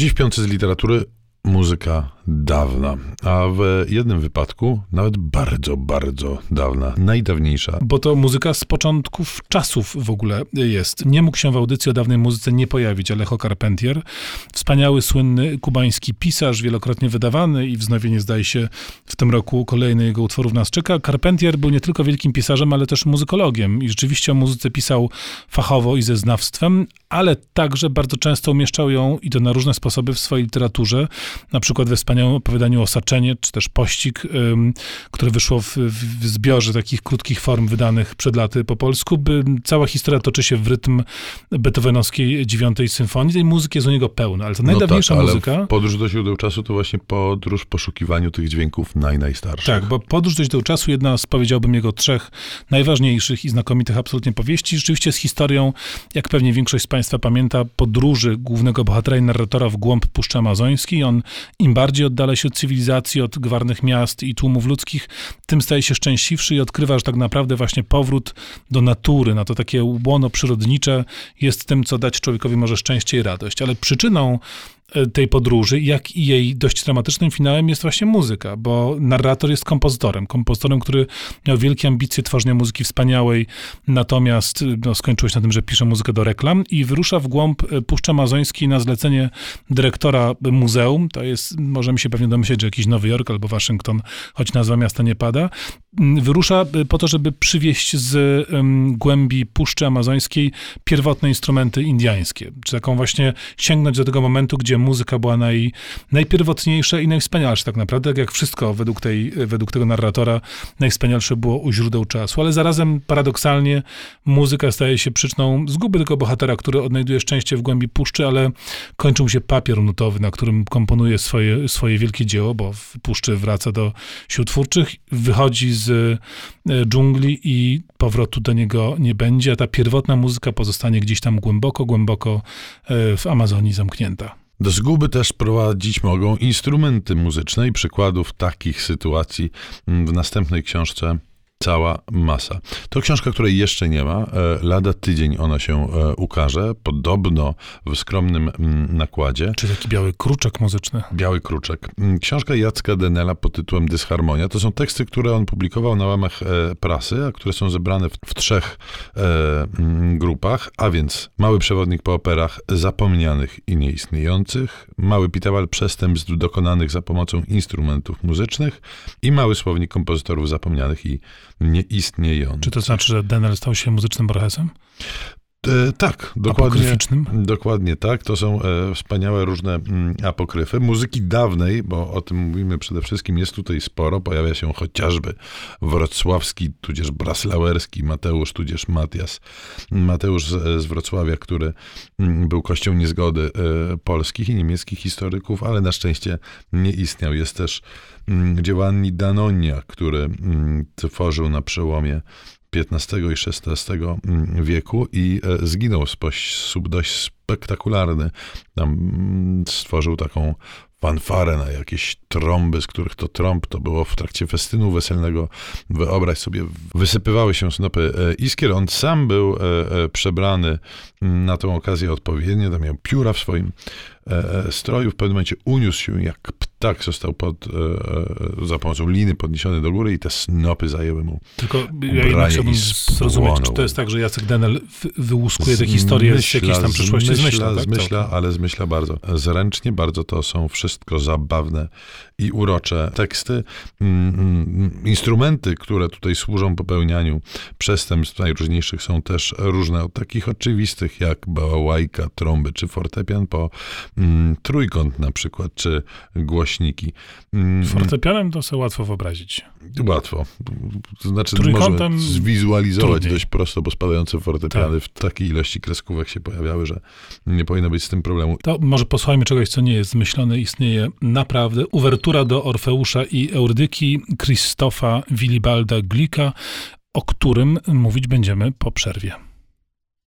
Dziś w z literatury muzyka dawna, a w jednym wypadku nawet bardzo, bardzo dawna, najdawniejsza. Bo to muzyka z początków czasów w ogóle jest. Nie mógł się w audycji o dawnej muzyce nie pojawić Alejo Carpentier, wspaniały, słynny kubański pisarz, wielokrotnie wydawany i wznowienie zdaje się w tym roku kolejny jego utworów nas czeka. Carpentier był nie tylko wielkim pisarzem, ale też muzykologiem i rzeczywiście o muzyce pisał fachowo i ze znawstwem, ale także bardzo często umieszczał ją i to na różne sposoby w swojej literaturze, na przykład we wspaniałym opowiadaniu Osaczenie, czy też Pościg, które wyszło w, w zbiorze takich krótkich form wydanych przed laty po polsku. By, cała historia toczy się w rytm beethovenowskiej dziewiątej symfonii. Tej muzyki jest u niego pełno, ale to najdawniejsza no tak, muzyka... podróż do źródeł czasu to właśnie podróż w poszukiwaniu tych dźwięków naj, najstarszych. Tak, bo podróż do źródeł czasu, jedna z, powiedziałbym, jego trzech najważniejszych i znakomitych absolutnie powieści, rzeczywiście z historią, jak pewnie większość z Państwa pamięta, podróży głównego bohatera i narratora w głąb Puszczy Amazońskiej. On im bardziej oddala się od cywilizacji, od gwarnych miast i tłumów ludzkich, tym staje się szczęśliwszy i odkrywa, że tak naprawdę właśnie powrót do natury, na to takie łono przyrodnicze jest tym, co dać człowiekowi może szczęście i radość. Ale przyczyną tej podróży, jak i jej dość dramatycznym finałem jest właśnie muzyka, bo narrator jest kompozytorem. Kompozytorem, który miał wielkie ambicje tworzenia muzyki wspaniałej, natomiast no, skończyło się na tym, że pisze muzykę do reklam i wyrusza w głąb e, Puszczy Amazońskiej na zlecenie dyrektora muzeum. To jest, możemy się pewnie domyśleć, że jakiś Nowy Jork albo Waszyngton, choć nazwa miasta nie pada. Wyrusza e, po to, żeby przywieźć z głębi Puszczy Amazońskiej pierwotne instrumenty indiańskie, czy taką właśnie sięgnąć do tego momentu, gdzie muzyka była naj, najpierwotniejsza i najwspanialsza tak naprawdę, tak jak wszystko według, tej, według tego narratora najwspanialsze było u źródeł czasu, ale zarazem paradoksalnie muzyka staje się przyczyną zguby tego bohatera, który odnajduje szczęście w głębi puszczy, ale kończy mu się papier nutowy, na którym komponuje swoje, swoje wielkie dzieło, bo w puszczy wraca do sił twórczych, wychodzi e, dżungli i powrotu do niego nie będzie, ta pierwotna muzyka pozostanie gdzieś tam głęboko, głęboko e, w Amazonii zamknięta. Do zguby też prowadzić mogą instrumenty muzyczne i przykładów takich sytuacji w następnej książce cała masa. To książka, której jeszcze nie ma. E, lada tydzień ona się e, ukaże. Podobno w skromnym mm, nakładzie. Czy taki biały kruczek muzyczny? Biały kruczek. Mm, książka Jacka Denela pod tytułem Dysharmonia. To są teksty, które on publikował na łamach e, prasy, a które są zebrane w, w trzech mm, grupach, a więc Mały przewodnik po operach zapomnianych i nieistniejących, Mały pitawal przestępstw dokonanych za pomocą instrumentów muzycznych i Mały słownik kompozytorów zapomnianych i nieistniejący. Czy to znaczy, że Denel stał się muzycznym Borgesem? E, tak, dokładnie, dokładnie tak. To są e, wspaniałe różne mm, apokryfy. Muzyki dawnej, bo o tym mówimy przede wszystkim, jest tutaj sporo. Pojawia się chociażby wrocławski, tudzież braslauerski Mateusz, tudzież Matias. Mateusz z, z Wrocławia, który mm, był kością niezgody e, polskich i niemieckich historyków, ale na szczęście nie istniał. Jest też mm, Giovanni Danonia, który tworzył na przełomie XV i XVI mm, wieku i e, zginął w sposób dość spektakularny. Tam mm, stworzył taką fanfarę na jakieś trąby, z których to trąb to było w trakcie festynu weselnego. Wyobraź sobie, wysypywały się snopy e, iskier. On sam był e, przebrany mm, na tę okazję odpowiednio, tam miał pióra w swoim stroju. W pewnym momencie uniósł się jak tak, został pod, e, e, za pomocą liny podniesiony do góry i te snopy zajęły mu Tylko ja jednak chciałbym zrozumieć, czy to jest tak, że Jacek Denel wyłuskuje tę historię z jakiejś tam przyszłości? Zmyśla, zmyśla, tak? zmyśla ale zmyśla bardzo zręcznie, bardzo to są wszystko zabawne i urocze teksty. Mm, mm, instrumenty, które tutaj służą popełnianiu przestępstw najróżniejszych są też różne, od takich oczywistych jak bałałajka, trąby czy fortepian, po mm, trójkąt na przykład, czy głośniki. Fortepianem to sobie łatwo wyobrazić. Łatwo. To znaczy Trójkątem można zwizualizować trudniej. dość prosto, bo spadające fortepiany tak. w takiej ilości kreskówek się pojawiały, że nie powinno być z tym problemu. To może posłuchajmy czegoś, co nie jest zmyślone, istnieje naprawdę. Uwertura Uwertura do Orfeusza i Eurydyki Krzysztofa Wilibalda Glika, o którym mówić będziemy po przerwie.